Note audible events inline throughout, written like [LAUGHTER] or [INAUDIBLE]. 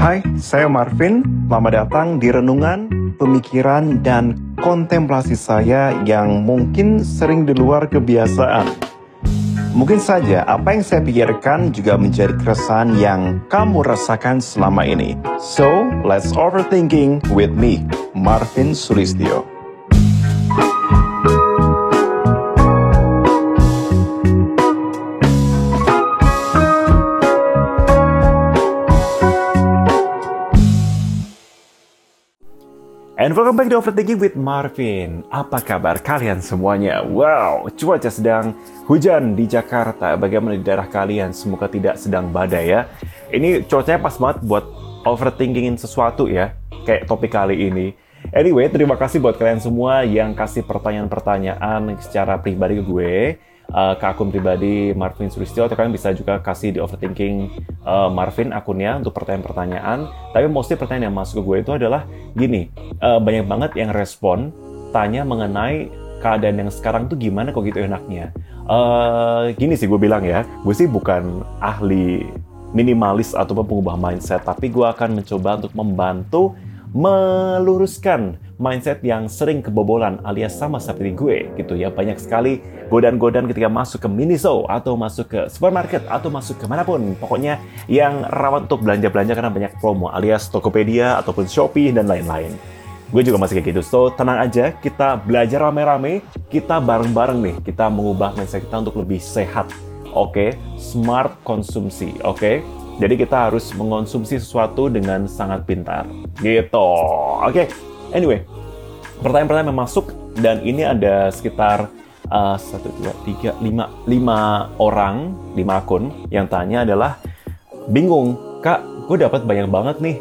Hai, saya Marvin. Selamat datang di renungan, pemikiran, dan kontemplasi saya yang mungkin sering di luar kebiasaan. Mungkin saja apa yang saya pikirkan juga menjadi keresahan yang kamu rasakan selama ini. So, let's overthinking with me, Marvin Sulistyo. And welcome back to Overthinking with Marvin. Apa kabar kalian semuanya? Wow, cuaca sedang hujan di Jakarta. Bagaimana di daerah kalian? Semoga tidak sedang badai ya. Ini cuacanya pas banget buat overthinkingin sesuatu ya. Kayak topik kali ini. Anyway, terima kasih buat kalian semua yang kasih pertanyaan-pertanyaan secara pribadi ke gue uh, ke akun pribadi Marvin Sulistyo atau kalian bisa juga kasih di overthinking uh, Marvin akunnya untuk pertanyaan-pertanyaan. Tapi mostly pertanyaan yang masuk ke gue itu adalah gini, uh, banyak banget yang respon tanya mengenai keadaan yang sekarang tuh gimana kok gitu enaknya. Uh, gini sih gue bilang ya, gue sih bukan ahli minimalis ataupun pengubah mindset, tapi gue akan mencoba untuk membantu meluruskan mindset yang sering kebobolan alias sama seperti gue gitu ya banyak sekali godaan-godaan ketika masuk ke Miniso atau masuk ke supermarket atau masuk ke mana pun pokoknya yang rawan untuk belanja-belanja karena banyak promo alias Tokopedia ataupun Shopee dan lain-lain gue juga masih kayak gitu so tenang aja kita belajar rame-rame kita bareng-bareng nih kita mengubah mindset kita untuk lebih sehat oke okay? smart konsumsi oke okay? Jadi kita harus mengonsumsi sesuatu dengan sangat pintar. Gitu. Oke. Anyway, pertanyaan-pertanyaan yang masuk dan ini ada sekitar uh, satu dua tiga lima lima orang lima akun yang tanya adalah bingung kak gue dapat banyak banget nih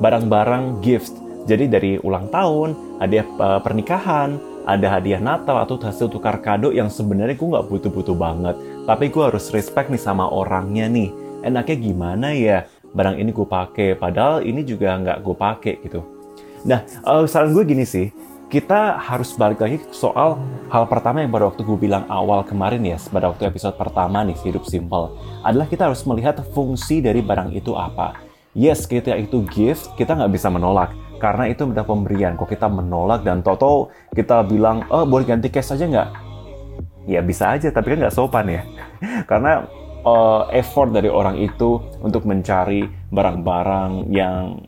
barang-barang gift jadi dari ulang tahun ada uh, pernikahan ada hadiah Natal atau hasil tukar kado yang sebenarnya gue nggak butuh-butuh banget. Tapi gue harus respect nih sama orangnya nih. Enaknya gimana ya? Barang ini gue pakai padahal ini juga nggak gue pakai gitu nah uh, saran gue gini sih kita harus balik lagi soal hal pertama yang pada waktu gue bilang awal kemarin ya, pada waktu episode pertama nih, hidup simple, adalah kita harus melihat fungsi dari barang itu apa. Yes, kita itu gift, kita nggak bisa menolak. Karena itu udah pemberian, kok kita menolak dan toto kita bilang, oh boleh ganti cash aja nggak? Ya bisa aja, tapi kan nggak sopan ya. [LAUGHS] Karena uh, effort dari orang itu untuk mencari barang-barang yang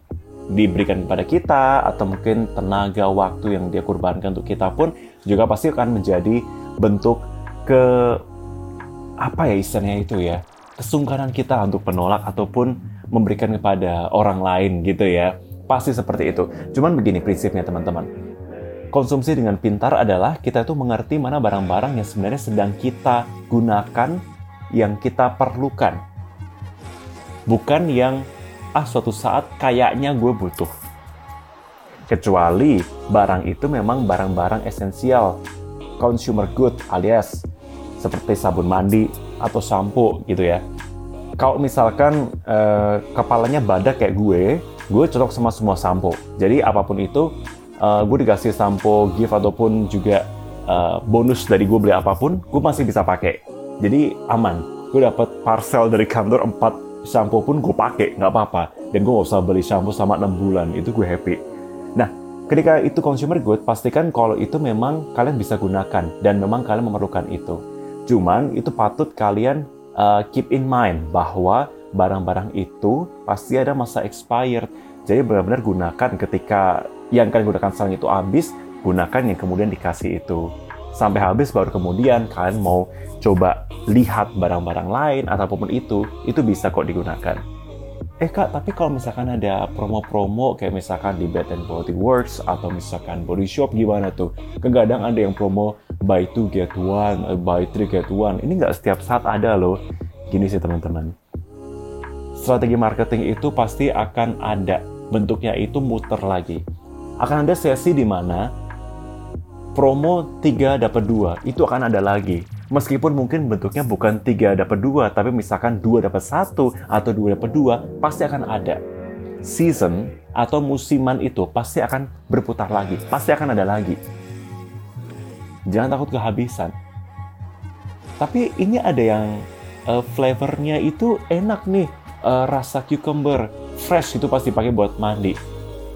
diberikan kepada kita atau mungkin tenaga waktu yang dia kurbankan untuk kita pun juga pasti akan menjadi bentuk ke apa ya istilahnya itu ya kesungkanan kita untuk menolak ataupun memberikan kepada orang lain gitu ya. Pasti seperti itu. Cuman begini prinsipnya teman-teman. Konsumsi dengan pintar adalah kita itu mengerti mana barang-barang yang sebenarnya sedang kita gunakan yang kita perlukan. Bukan yang ah suatu saat kayaknya gue butuh. Kecuali barang itu memang barang-barang esensial, consumer good alias seperti sabun mandi atau sampo gitu ya. Kalau misalkan eh, kepalanya badak kayak gue, gue cocok sama semua sampo. Jadi apa pun itu, eh, gue dikasih sampo gift ataupun juga eh, bonus dari gue beli apa pun, gue masih bisa pakai. Jadi aman. Gue dapat parcel dari kantor 4 shampoo pun gue pakai nggak apa-apa. Dan gue nggak usah beli shampoo sama 6 bulan itu gue happy. Nah ketika itu consumer good pastikan kalau itu memang kalian bisa gunakan dan memang kalian memerlukan itu. Cuman itu patut kalian uh, keep in mind bahwa barang-barang itu pasti ada masa expired. Jadi benar-benar gunakan ketika yang kalian gunakan sekarang itu habis gunakan yang kemudian dikasih itu sampai habis baru kemudian kalian mau coba lihat barang-barang lain ataupun itu, itu bisa kok digunakan. Eh kak, tapi kalau misalkan ada promo-promo kayak misalkan di Bed and Body Works atau misalkan Body Shop gimana tuh? Kadang ada yang promo buy two get one, eh, buy three get one. Ini nggak setiap saat ada loh. Gini sih teman-teman. Strategi marketing itu pasti akan ada. Bentuknya itu muter lagi. Akan ada sesi di mana promo 3 dapat 2 itu akan ada lagi Meskipun mungkin bentuknya bukan tiga dapat dua, tapi misalkan dua dapat satu atau dua dapat dua, pasti akan ada. Season atau musiman itu pasti akan berputar lagi, pasti akan ada lagi. Jangan takut kehabisan. Tapi ini ada yang uh, flavornya itu enak nih. uh, rasa cucumber fresh itu pasti pakai buat mandi.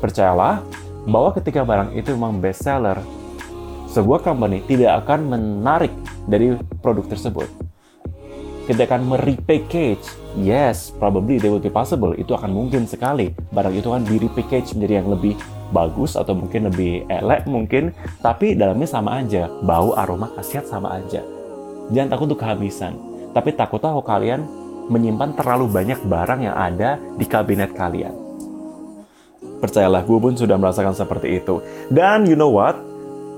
Percayalah bahwa ketika barang itu memang best seller, sebuah company tidak akan menarik dari produk tersebut. Ketika akan merepackage, yes, probably they will be possible. Itu akan mungkin sekali. Barang itu akan di repackage menjadi yang lebih bagus atau mungkin lebih elek mungkin, tapi dalamnya sama aja. Bau, aroma, khasiat sama aja. Jangan takut untuk kehabisan. Tapi takut tahu kalian menyimpan terlalu banyak barang yang ada di kabinet kalian. Percayalah, gue pun sudah merasakan seperti itu. Dan you know what?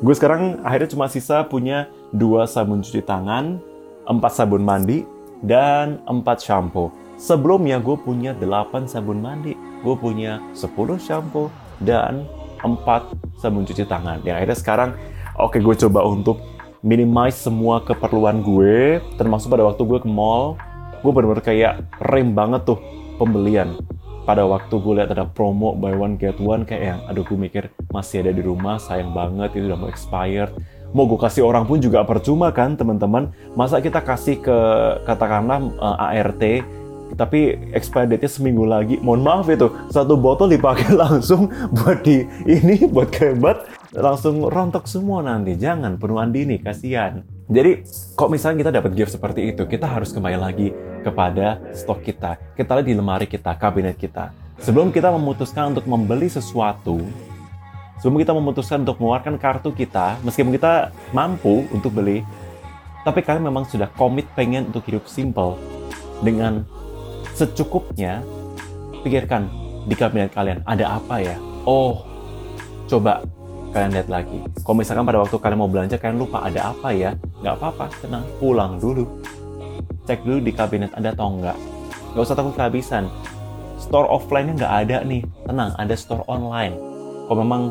Gue sekarang akhirnya cuma sisa punya dua sabun cuci tangan, empat sabun mandi, dan empat shampoo. Sebelumnya gue punya delapan sabun mandi, gue punya sepuluh shampoo, dan empat sabun cuci tangan. Yang akhirnya sekarang, oke okay, gue coba untuk minimize semua keperluan gue, termasuk pada waktu gue ke mall, gue bener-bener kayak rem banget tuh pembelian pada waktu gue lihat ada promo buy one get one kayak yang aduh gue mikir masih ada di rumah sayang banget itu udah mau expired mau gue kasih orang pun juga percuma kan teman-teman. Masa kita kasih ke katakanlah uh, eh, ART tapi expired date-nya seminggu lagi. Mohon maaf itu satu botol dipakai [LAUGHS] langsung buat di ini buat kebat langsung rontok semua nanti. Jangan penuhan dini kasihan jadi kok misalnya kita dapat gift seperti itu kita harus kembali lagi kepada stok kita. Kita lihat di lemari kita, kabinet kita. Sebelum kita memutuskan untuk membeli sesuatu, sebelum kita memutuskan untuk mengeluarkan kartu kita, meskipun kita mampu untuk beli, tapi kalian memang sudah komit pengen untuk hidup simple dengan secukupnya, pikirkan di kabinet kalian ada apa ya? Oh, coba kalian lihat lagi. Kalau misalkan pada waktu kalian mau belanja kalian lupa ada apa ya, nggak apa-apa, tenang, pulang dulu cek dulu di kabinet ada atau enggak. Nggak usah takut kehabisan. Store offline-nya nggak ada nih, tenang, ada store online. Kalau memang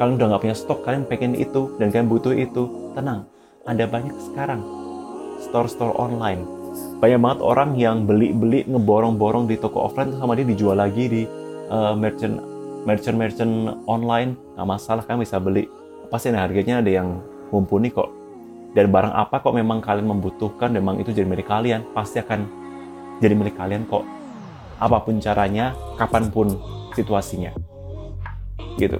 kalian udah nggak punya stok, kalian pengen itu, dan kalian butuh itu, tenang, ada banyak sekarang. Store-store online. Banyak banget orang yang beli-beli ngeborong-borong di toko offline, sama dia dijual lagi di uh, merchant merchant-merchant online, nggak masalah, kan bisa beli. Pasti harganya ada yang mumpuni kok dan barang apa kok memang kalian membutuhkan memang itu jadi milik kalian pasti akan jadi milik kalian kok. Apa pun caranya kapan pun situasinya. Gitu.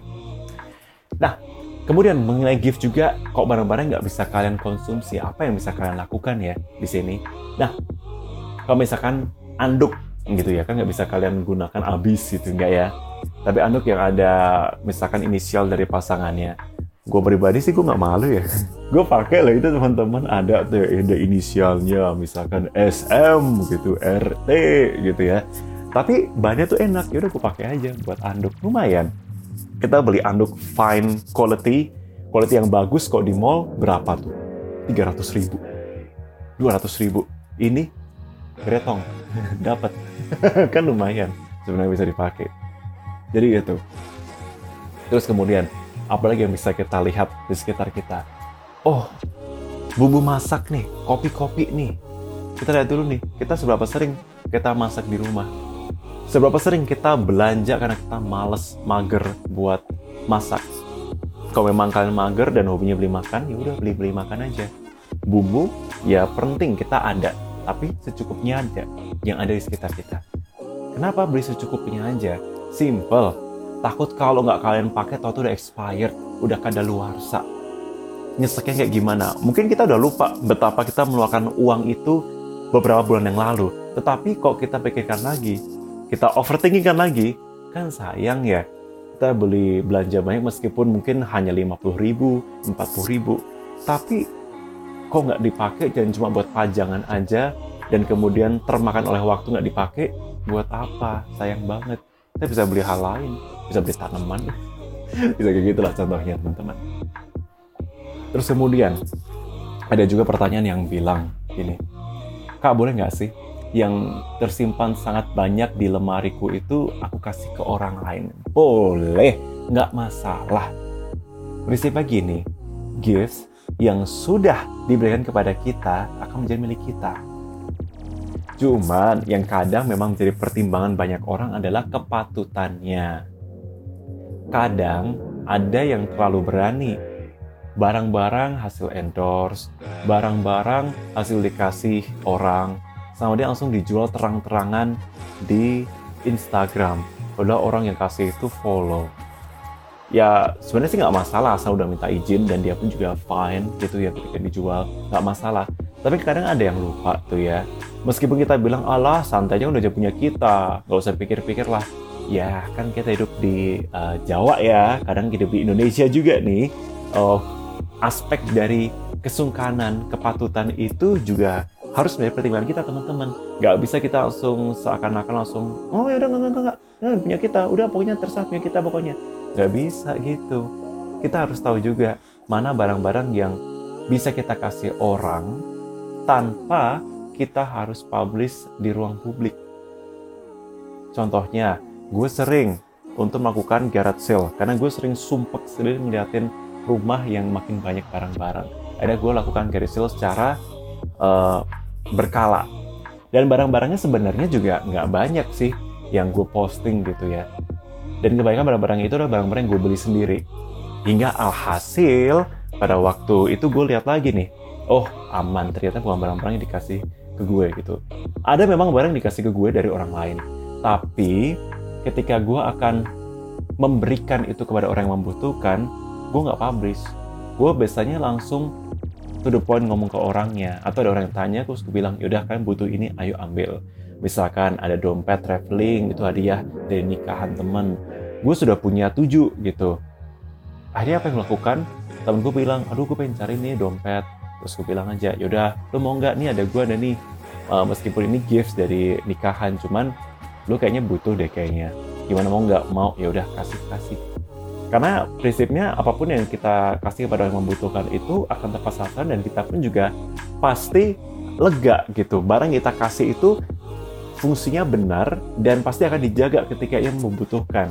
Nah kemudian mengenai gift juga kok barang-barang nggak bisa kalian konsumsi? Apa yang bisa kalian lakukan ya di sini? Nah kalau misalkan anduk gitu ya kan nggak bisa kalian gunakan habis gitu nggak ya? Tapi anduk yang ada misalkan inisial dari pasangannya gue pribadi sih gue nggak malu ya. [LAUGHS] Gue pakai lah itu teman-teman. Ada tuh ada inisialnya misalkan SM gitu RT gitu ya. Tapi bahannya tuh enak. Ya udah gue pakai aja buat anduk. Lumayan. Kita beli anduk fine quality. Quality yang bagus kok di mall berapa tuh? 300 ribu. 200 ribu. Ini retong. [LAUGHS] Dapat. [LAUGHS] Kan lumayan sebenarnya bisa dipakai. Jadi gitu. Terus kemudian apalagi yang bisa kita lihat di sekitar kita. Oh, bumbu masak nih, kopi-kopi nih. Kita lihat dulu nih, kita seberapa sering kita masak di rumah. Seberapa sering kita belanja karena kita males, mager buat masak. Kalau memang kalian mager dan hobinya beli makan, ya udah beli-beli makan aja. Bumbu ya penting kita ada, tapi secukupnya aja yang ada di sekitar kita. Kenapa beli secukupnya aja? Simple Takut kalau nggak kalian pakai tau tuh udah expired, udah kadaluarsa. Nyeseknya kayak gimana? Mungkin kita udah lupa betapa kita meluarkan uang itu beberapa bulan yang lalu. Tetapi kok kita pikirkan lagi, kita overthinking kan lagi, kan sayang ya. Kita beli belanja banyak meskipun mungkin hanya 50 ribu, 40 ribu. Tapi kok nggak dipakai jangan cuma buat pajangan aja dan kemudian termakan oleh waktu nggak dipakai buat apa sayang banget kita bisa beli hal lain bisa beli tanaman. Bisa kayak gitulah contohnya teman-teman. Terus kemudian ada juga pertanyaan yang bilang gini kak boleh nggak sih yang tersimpan sangat banyak di lemariku itu aku kasih ke orang lain? Boleh nggak masalah. Prinsipnya gini gifts yang sudah diberikan kepada kita akan menjadi milik kita. Cuman yang kadang memang menjadi pertimbangan banyak orang adalah kepatutannya kadang ada yang terlalu berani. Barang-barang hasil endorse, barang-barang hasil dikasih orang, sama dia langsung dijual terang-terangan di Instagram. Adalah orang yang kasih itu follow. Ya sebenarnya sih nggak masalah asal udah minta izin dan dia pun juga fine gitu ya ketika dijual. Nggak masalah. Tapi kadang ada yang lupa tuh ya. Meskipun kita bilang Allah santai aja udah punya kita. Nggak usah pikir-pikir lah ya kan kita hidup di uh, Jawa ya. Kadang hidup di Indonesia juga nih. Uh, aspek dari kesungkanan kepatutan itu juga harus menjadi pertimbangan kita teman-teman. Nggak bisa kita langsung seakan-akan langsung oh ya udah nggak nggak nggak punya kita udah pokoknya terserah punya kita pokoknya. Gak bisa gitu. Kita harus tahu juga mana barang-barang yang bisa kita kasih orang tanpa kita harus publish di ruang publik. Contohnya, gue sering untuk melakukan garage sale karena gue sering sumpek sendiri melihatin rumah yang makin banyak barang-barang. Ada gue lakukan garage sale secara uh, berkala. Dan barang-barangnya sebenarnya juga nggak banyak sih yang gue posting gitu ya. Dan kebanyakan barang-barang itu adalah barang-barang yang gue beli sendiri. Hingga alhasil, pada waktu itu gue lihat lagi nih, oh aman, ternyata bukan barang-barang yang dikasih ke gue gitu. Ada memang barang yang dikasih ke gue dari orang lain. Tapi ketika gue akan memberikan itu kepada orang yang membutuhkan, gue nggak publish. Gue biasanya langsung to the point ngomong ke orangnya. Atau ada orang yang tanya, terus gue bilang, yaudah kalian butuh ini, ayo ambil. Misalkan ada dompet traveling itu hadiah dari nikahan temen. Gue sudah punya tujuh gitu. Akhirnya apa yang melakukan temen gue bilang aduh gue pengen cari nih dompet. Terus gue bilang aja yaudah lo mau nggak? Nih ada gue ada nih. Uh, meskipun ini gifts dari nikahan cuman lo kayaknya butuh deh kayaknya. Gimana mau nggak? Mau ya udah kasih kasih. Karena prinsipnya apa pun yang kita kasih kepada orang yang membutuhkan itu akan tepat sasaran dan kita pun juga pasti lega gitu. Barang yang kita kasih itu fungsinya benar dan pasti akan dijaga ketika ia membutuhkan.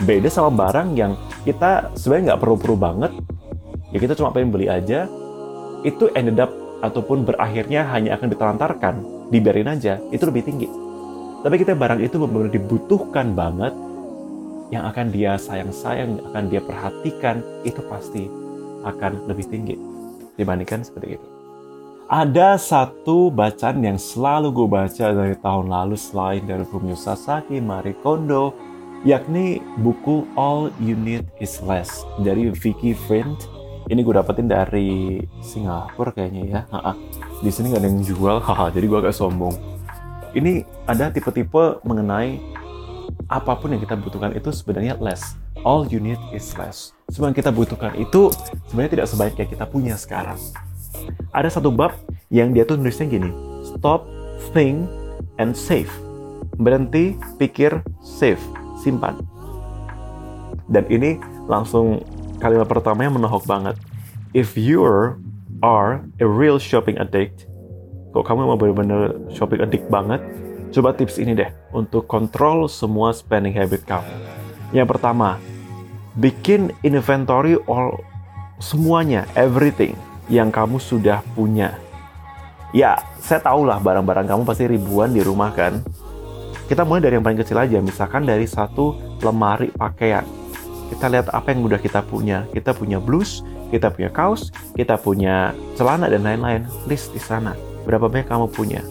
Beda sama barang yang kita sebenarnya nggak perlu-perlu banget, ya kita cuma pengen beli aja, itu ended up ataupun berakhirnya hanya akan ditelantarkan, dibiarin aja, itu lebih tinggi. Tapi kita barang itu benar-benar dibutuhkan banget, yang akan dia sayang-sayang, akan dia perhatikan, itu pasti akan lebih tinggi dibandingkan seperti itu. Ada satu bacaan yang selalu gue baca dari tahun lalu selain dari Fumio Sasaki, Marie Kondo, yakni buku All You Need Is Less dari Vicky Friend. Ini gue dapetin dari Singapura kayaknya ya. Di sini gak ada yang jual. [LAUGHS] Jadi gue agak sombong. Ini ada tipe-tipe mengenai apa pun yang kita butuhkan itu sebenarnya less. All you need is less. Semua yang kita butuhkan itu sebenarnya tidak sebaik yang kita punya sekarang ada satu bab yang dia tuh nulisnya gini, stop, think, and save. Berhenti, pikir, save, simpan. Dan ini langsung kalimat pertamanya menohok banget. If you are a real shopping addict, kok kamu mau benar-benar shopping addict banget, coba tips ini deh untuk kontrol semua spending habit kamu. Yang pertama, bikin inventory all semuanya, everything yang kamu sudah punya. Ya, saya tahu lah barang-barang kamu pasti ribuan di rumah kan. Kita mulai dari yang paling kecil aja, misalkan dari satu lemari pakaian. Kita lihat apa yang udah kita punya. Kita punya blus, kita punya kaos, kita punya celana dan lain-lain. List di sana. Berapa banyak kamu punya?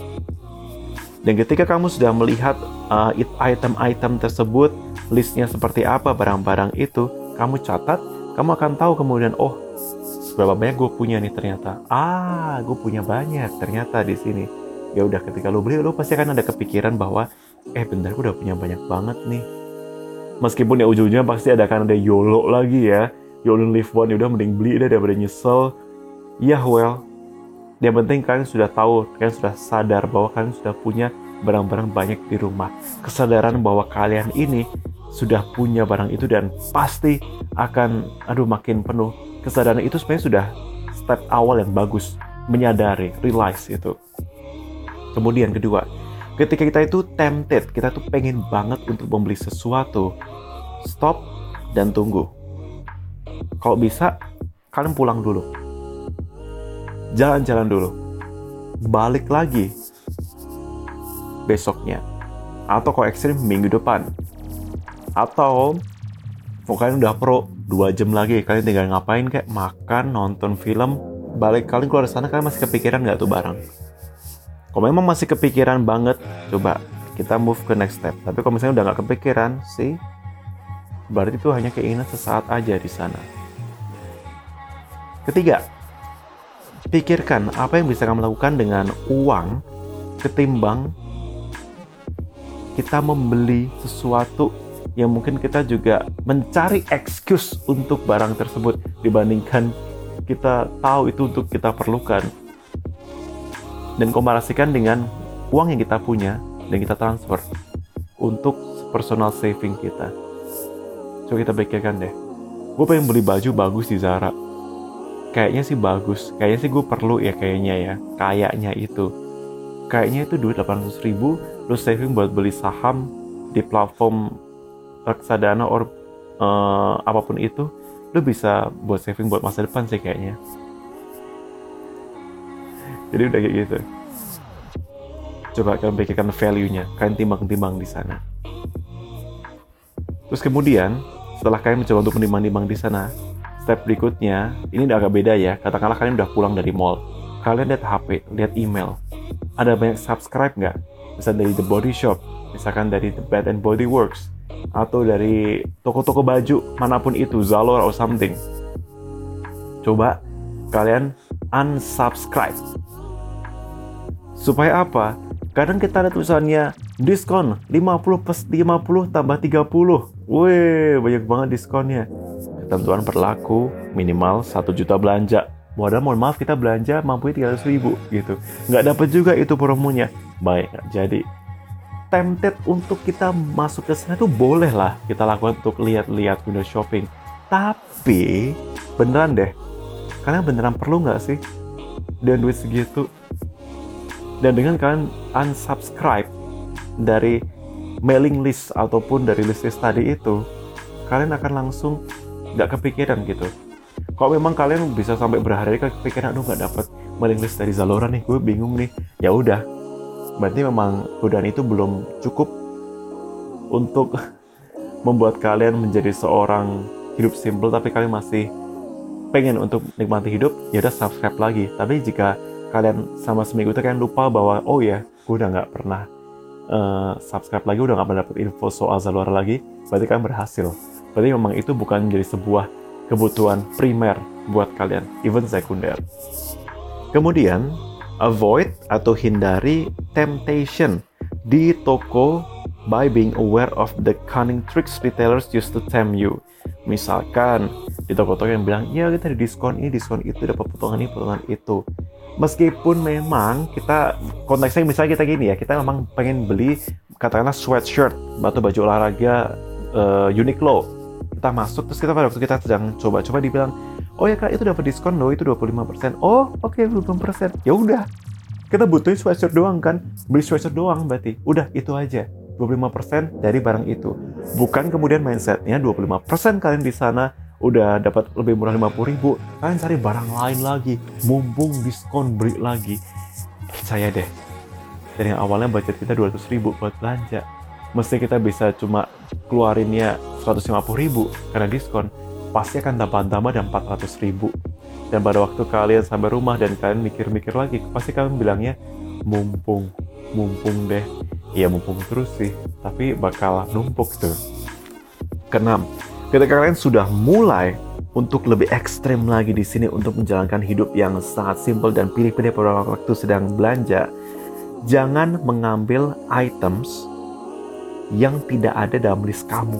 Dan ketika kamu sudah melihat uh, item-item tersebut, listnya seperti apa barang-barang itu, kamu catat, kamu akan tahu kemudian, oh berapa banyak gue punya nih ternyata. Ah gue punya banyak ternyata di sini. Ya udah ketika lo beli lo pasti akan ada kepikiran bahwa eh bentar gue udah punya banyak banget nih. Meskipun ya ujung-ujungnya pasti ada kan ada YOLO lagi ya. You only live one ya udah mending beli deh daripada nyesel. Ya well yang penting kalian sudah tahu kalian sudah sadar bahwa kalian sudah punya barang-barang banyak di rumah. Kesadaran bahwa kalian ini sudah punya barang itu dan pasti akan aduh makin penuh. Kesadaran itu sebenarnya sudah step awal yang bagus. Menyadari realize itu. Kemudian kedua ketika kita itu tempted kita tuh pengen banget untuk membeli sesuatu stop dan tunggu. Kalau bisa kalian pulang dulu jalan-jalan dulu. Balik lagi. Besoknya. Atau kalau ekstrim minggu depan. Atau kalian udah pro dua jam lagi. Kalian tinggal ngapain kayak makan nonton film. Balik kalian keluar sana kalian masih kepikiran nggak tuh barang kalau memang masih kepikiran banget coba kita move ke next step. Tapi kalau misalnya udah nggak kepikiran sih, berarti itu hanya keinginan sesaat aja di sana. Ketiga, pikirkan apa yang bisa kamu lakukan dengan uang ketimbang kita membeli sesuatu yang mungkin kita juga mencari excuse untuk barang tersebut dibandingkan kita tahu itu untuk kita perlukan dan komparasikan dengan uang yang kita punya dan kita transfer untuk personal saving kita. Coba kita pikirkan deh. Gue pengen beli baju bagus di Zara. Kayaknya sih bagus. Kayaknya sih gue perlu ya kayaknya ya. Kayaknya itu. Kayaknya itu duit 800 ribu. Lu saving buat beli saham di platform reksadana or uh, apa pun itu. Lu bisa buat saving buat masa depan sih kayaknya jadi udah kayak gitu coba kalian pikirkan value-nya kalian timbang-timbang di sana terus kemudian setelah kalian mencoba untuk menimbang-timbang di sana step berikutnya ini udah agak beda ya katakanlah kalian udah pulang dari mall kalian lihat HP lihat email ada banyak subscribe nggak misalnya dari The Body Shop misalkan dari The Bed and Body Works atau dari toko-toko baju mana pun itu Zalora or something coba kalian unsubscribe Supaya apa? Kadang kita ada tulisannya diskon 50 plus 50 tambah 30. Wih, banyak banget diskonnya. Ketentuan berlaku minimal 1 juta belanja. Padahal mohon maaf kita belanja mampu 300 ribu gitu. Nggak dapat juga itu promonya. Baik, jadi tempted untuk kita masuk ke sana itu boleh lah kita lakukan untuk lihat-lihat window shopping. Tapi beneran deh, kalian beneran perlu nggak sih dan duit segitu dan dengan kalian unsubscribe dari mailing list ataupun dari list list tadi itu kalian akan langsung nggak kepikiran gitu. Kalau memang kalian bisa sampai berhari-hari kepikiran aduh nggak dapat mailing list dari Zalora nih gue bingung nih. Ya udah. Berarti memang godaan itu belum cukup untuk [LAUGHS] membuat kalian menjadi seorang hidup simple tapi kalian masih pengen untuk nikmati hidup ya udah subscribe lagi. Tapi jika kalian sama seminggu itu kalian lupa bahwa oh ya gue udah nggak pernah uh, subscribe lagi udah nggak pernah dapet info soal Zalora lagi berarti kalian berhasil berarti memang itu bukan menjadi sebuah kebutuhan primer buat kalian even sekunder. Kemudian avoid atau hindari temptation di toko by being aware of the cunning tricks retailers use to tempt you. Misalkan di toko-toko yang bilang ya kita di diskon ini diskon itu dapat potongan ini potongan itu. Meskipun memang kita konteksnya misalnya kita gini ya kita memang pengen beli katakanlah sweatshirt atau baju olahraga uh, Uniqlo kita masuk terus kita pada waktu kita sedang coba-coba dibilang oh ya kak itu dapat diskon loh itu 25% oh oke okay, 25% ya udah kita butuhin sweatshirt doang kan? Beli sweatshirt doang berarti. Udah itu aja. 25% dari barang itu. Bukan kemudian mindsetnya 25% kalian di sana udah dapat lebih murah 50 ribu. Kalian cari barang lain lagi. Mumpung diskon beli lagi. Percaya deh dari yang awalnya budget kita 200 ribu buat belanja mesti kita bisa cuma keluarinnya 150 ribu karena diskon pasti akan tambah-tambah dan 400 ribu. Dan pada waktu kalian sampai rumah dan kalian mikir-mikir lagi pasti kalian bilangnya mumpung mumpung deh. Ya mumpung terus sih tapi bakal numpuk tuh. Keenam Ketika kalian sudah mulai untuk lebih ekstrem lagi di sini untuk menjalankan hidup yang sangat simpel dan pilih-pilih pada waktu sedang belanja, jangan mengambil items yang tidak ada dalam list kamu.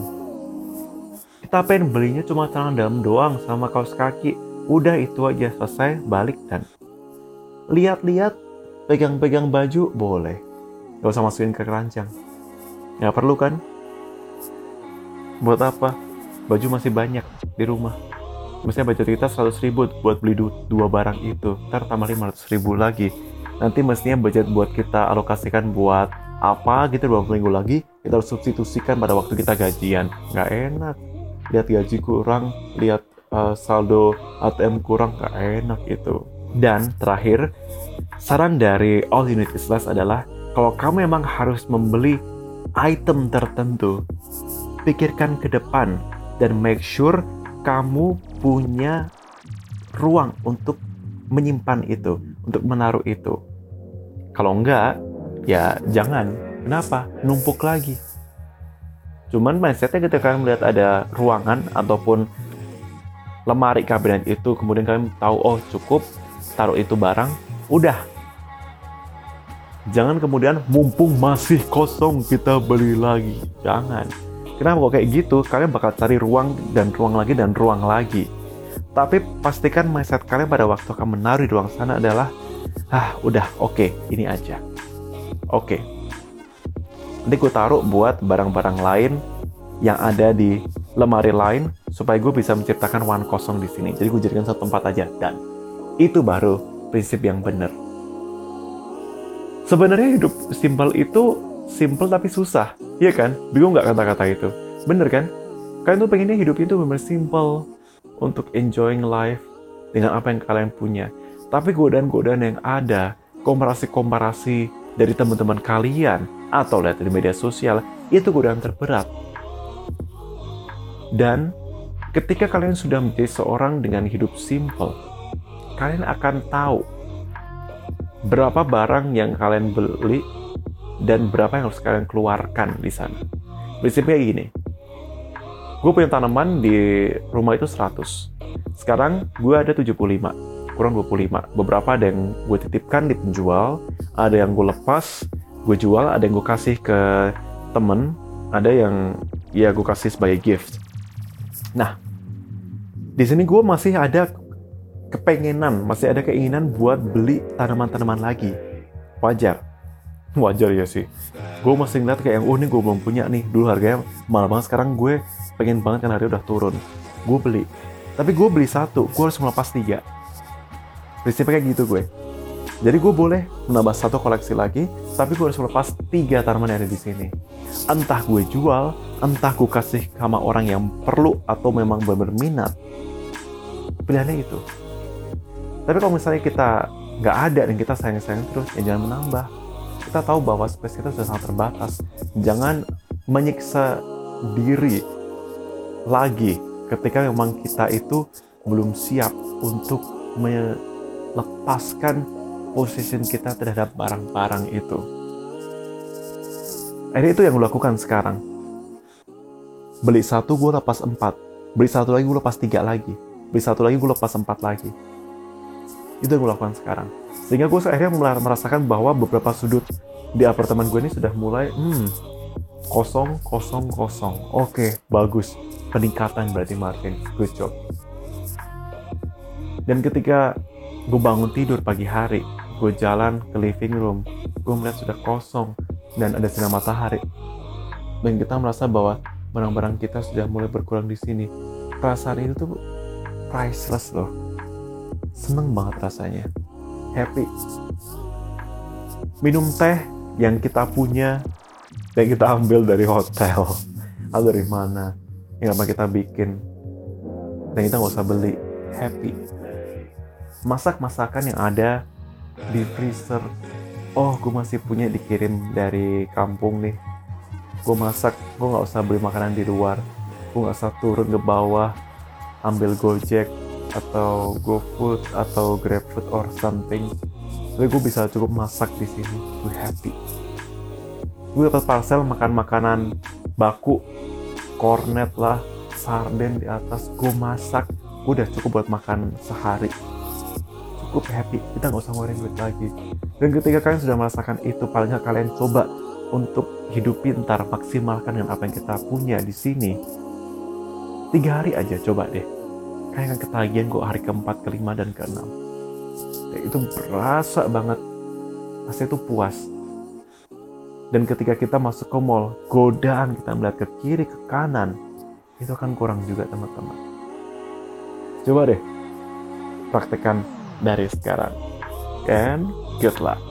Kita pengen belinya cuma celana dalam doang sama kaos kaki. Udah itu aja selesai, balik dan lihat-lihat, pegang-pegang baju boleh. Gak usah masukin ke keranjang. Gak perlu kan? Buat apa? baju masih banyak di rumah misalnya budget kita 100 ribu buat beli dua barang itu ntar tambah 500 ribu lagi nanti mestinya budget buat kita alokasikan buat apa gitu dua minggu lagi kita harus substitusikan pada waktu kita gajian nggak enak lihat gaji kurang lihat uh, saldo ATM kurang nggak enak itu dan terakhir saran dari All Unit is Less adalah kalau kamu memang harus membeli item tertentu pikirkan ke depan dan make sure kamu punya ruang untuk menyimpan itu, untuk menaruh itu. Kalau enggak, ya jangan. Kenapa? Numpuk lagi. Cuman mindsetnya ketika kalian melihat ada ruangan ataupun lemari kabinet itu, kemudian kalian tahu, oh cukup, taruh itu barang, udah. Jangan kemudian mumpung masih kosong kita beli lagi. Jangan. Kenapa kok kayak gitu? Kalian bakal cari ruang dan ruang lagi dan ruang lagi. Tapi pastikan mindset kalian pada waktu akan menaruh di ruang sana adalah, ah udah oke okay, ini aja. Oke, okay, nanti gue taruh buat barang-barang lain yang ada di lemari lain supaya gue bisa menciptakan ruang kosong di sini. Jadi gue jadikan satu tempat aja dan itu baru prinsip yang benar. Sebenarnya hidup simpel itu simpel tapi susah, iya kan? Bingung nggak kata-kata itu? Bener kan? Kalian tuh pengennya hidup itu benar simple untuk enjoying life dengan apa yang kalian punya. Tapi godaan-godaan yang ada, komparasi-komparasi dari teman-teman kalian atau lihat di media sosial itu godaan terberat. Dan ketika kalian sudah menjadi seorang dengan hidup simple, kalian akan tahu berapa barang yang kalian beli dan berapa yang harus kalian keluarkan di sana. Prinsipnya gini, gue punya tanaman di rumah itu 100. Sekarang gue ada 75 kurang 25. Beberapa ada yang gue titipkan di penjual, ada yang gue lepas, gue jual, ada yang gue kasih ke temen, ada yang ya gue kasih sebagai gift. Nah, di sini gue masih ada kepengenan, masih ada keinginan buat beli tanaman-tanaman lagi. Wajar. Wajar ya sih. Gue masih ngeliat kayak yang, oh ini gue belum punya nih. Dulu harganya mahal banget, sekarang gue pengen banget kan harganya udah turun. Gue beli. Tapi gue beli satu, gue harus melepas tiga prinsipnya kayak gitu gue jadi gue boleh menambah satu koleksi lagi tapi gue harus melepas tiga tanaman yang ada di sini. Entah gue jual entah gue kasih sama orang yang perlu atau memang benar minat. Pilihannya itu. Tapi kalau misalnya kita nggak ada dan kita sayang-sayang terus ya jangan menambah. Kita tahu bahwa space kita sudah sangat terbatas. Jangan menyiksa diri lagi ketika memang kita itu belum siap untuk lepaskan position kita terhadap barang-barang itu. Ini itu yang gue lakukan sekarang. Beli satu gue lepas empat, beli satu lagi gue lepas tiga lagi, beli satu lagi gue lepas empat lagi. Itu yang gue lakukan sekarang. Sehingga gue akhirnya merasakan bahwa beberapa sudut di apartemen gue ini sudah mulai, hmm, kosong, kosong, kosong. Oke, bagus. Peningkatan berarti Marvin. Good job. Dan ketika gue bangun tidur pagi hari gue jalan ke living room. Gue melihat sudah kosong dan ada sinar matahari. Dan kita merasa bahwa barang-barang kita sudah mulai berkurang di sini. Perasaan itu tuh priceless loh. Seneng banget rasanya. Happy. Minum teh yang kita punya yang kita ambil dari hotel. [LAUGHS] Atau dari mana. Yang apa kita bikin. Dan kita nggak usah beli. Happy. Masak masakan yang ada di freezer. Oh gue masih punya dikirim dari kampung nih. Gue masak gue nggak usah beli makanan di luar. Gue nggak usah turun ke bawah ambil gojek atau GoFood atau GrabFood or something. Tapi gue bisa cukup masak di sini. Gue happy. Gue dapat parcel makan makanan baku kornet lah sarden di atas. Gue masak. Gue udah cukup buat makan sehari cukup happy. Kita nggak usah ngeluarin duit lagi. Dan ketika kalian sudah merasakan itu paling nggak kalian coba untuk hidup pintar maksimalkan dengan apa yang kita punya di sini. Tiga hari aja coba deh. Kalian akan ketagihan kok hari keempat kelima dan keenam. Ya, itu berasa banget. Pasti itu puas. Dan ketika kita masuk ke mall godaan kita melihat ke kiri ke kanan itu akan kurang juga teman-teman. Coba deh praktekkan dari sekarang. And good luck.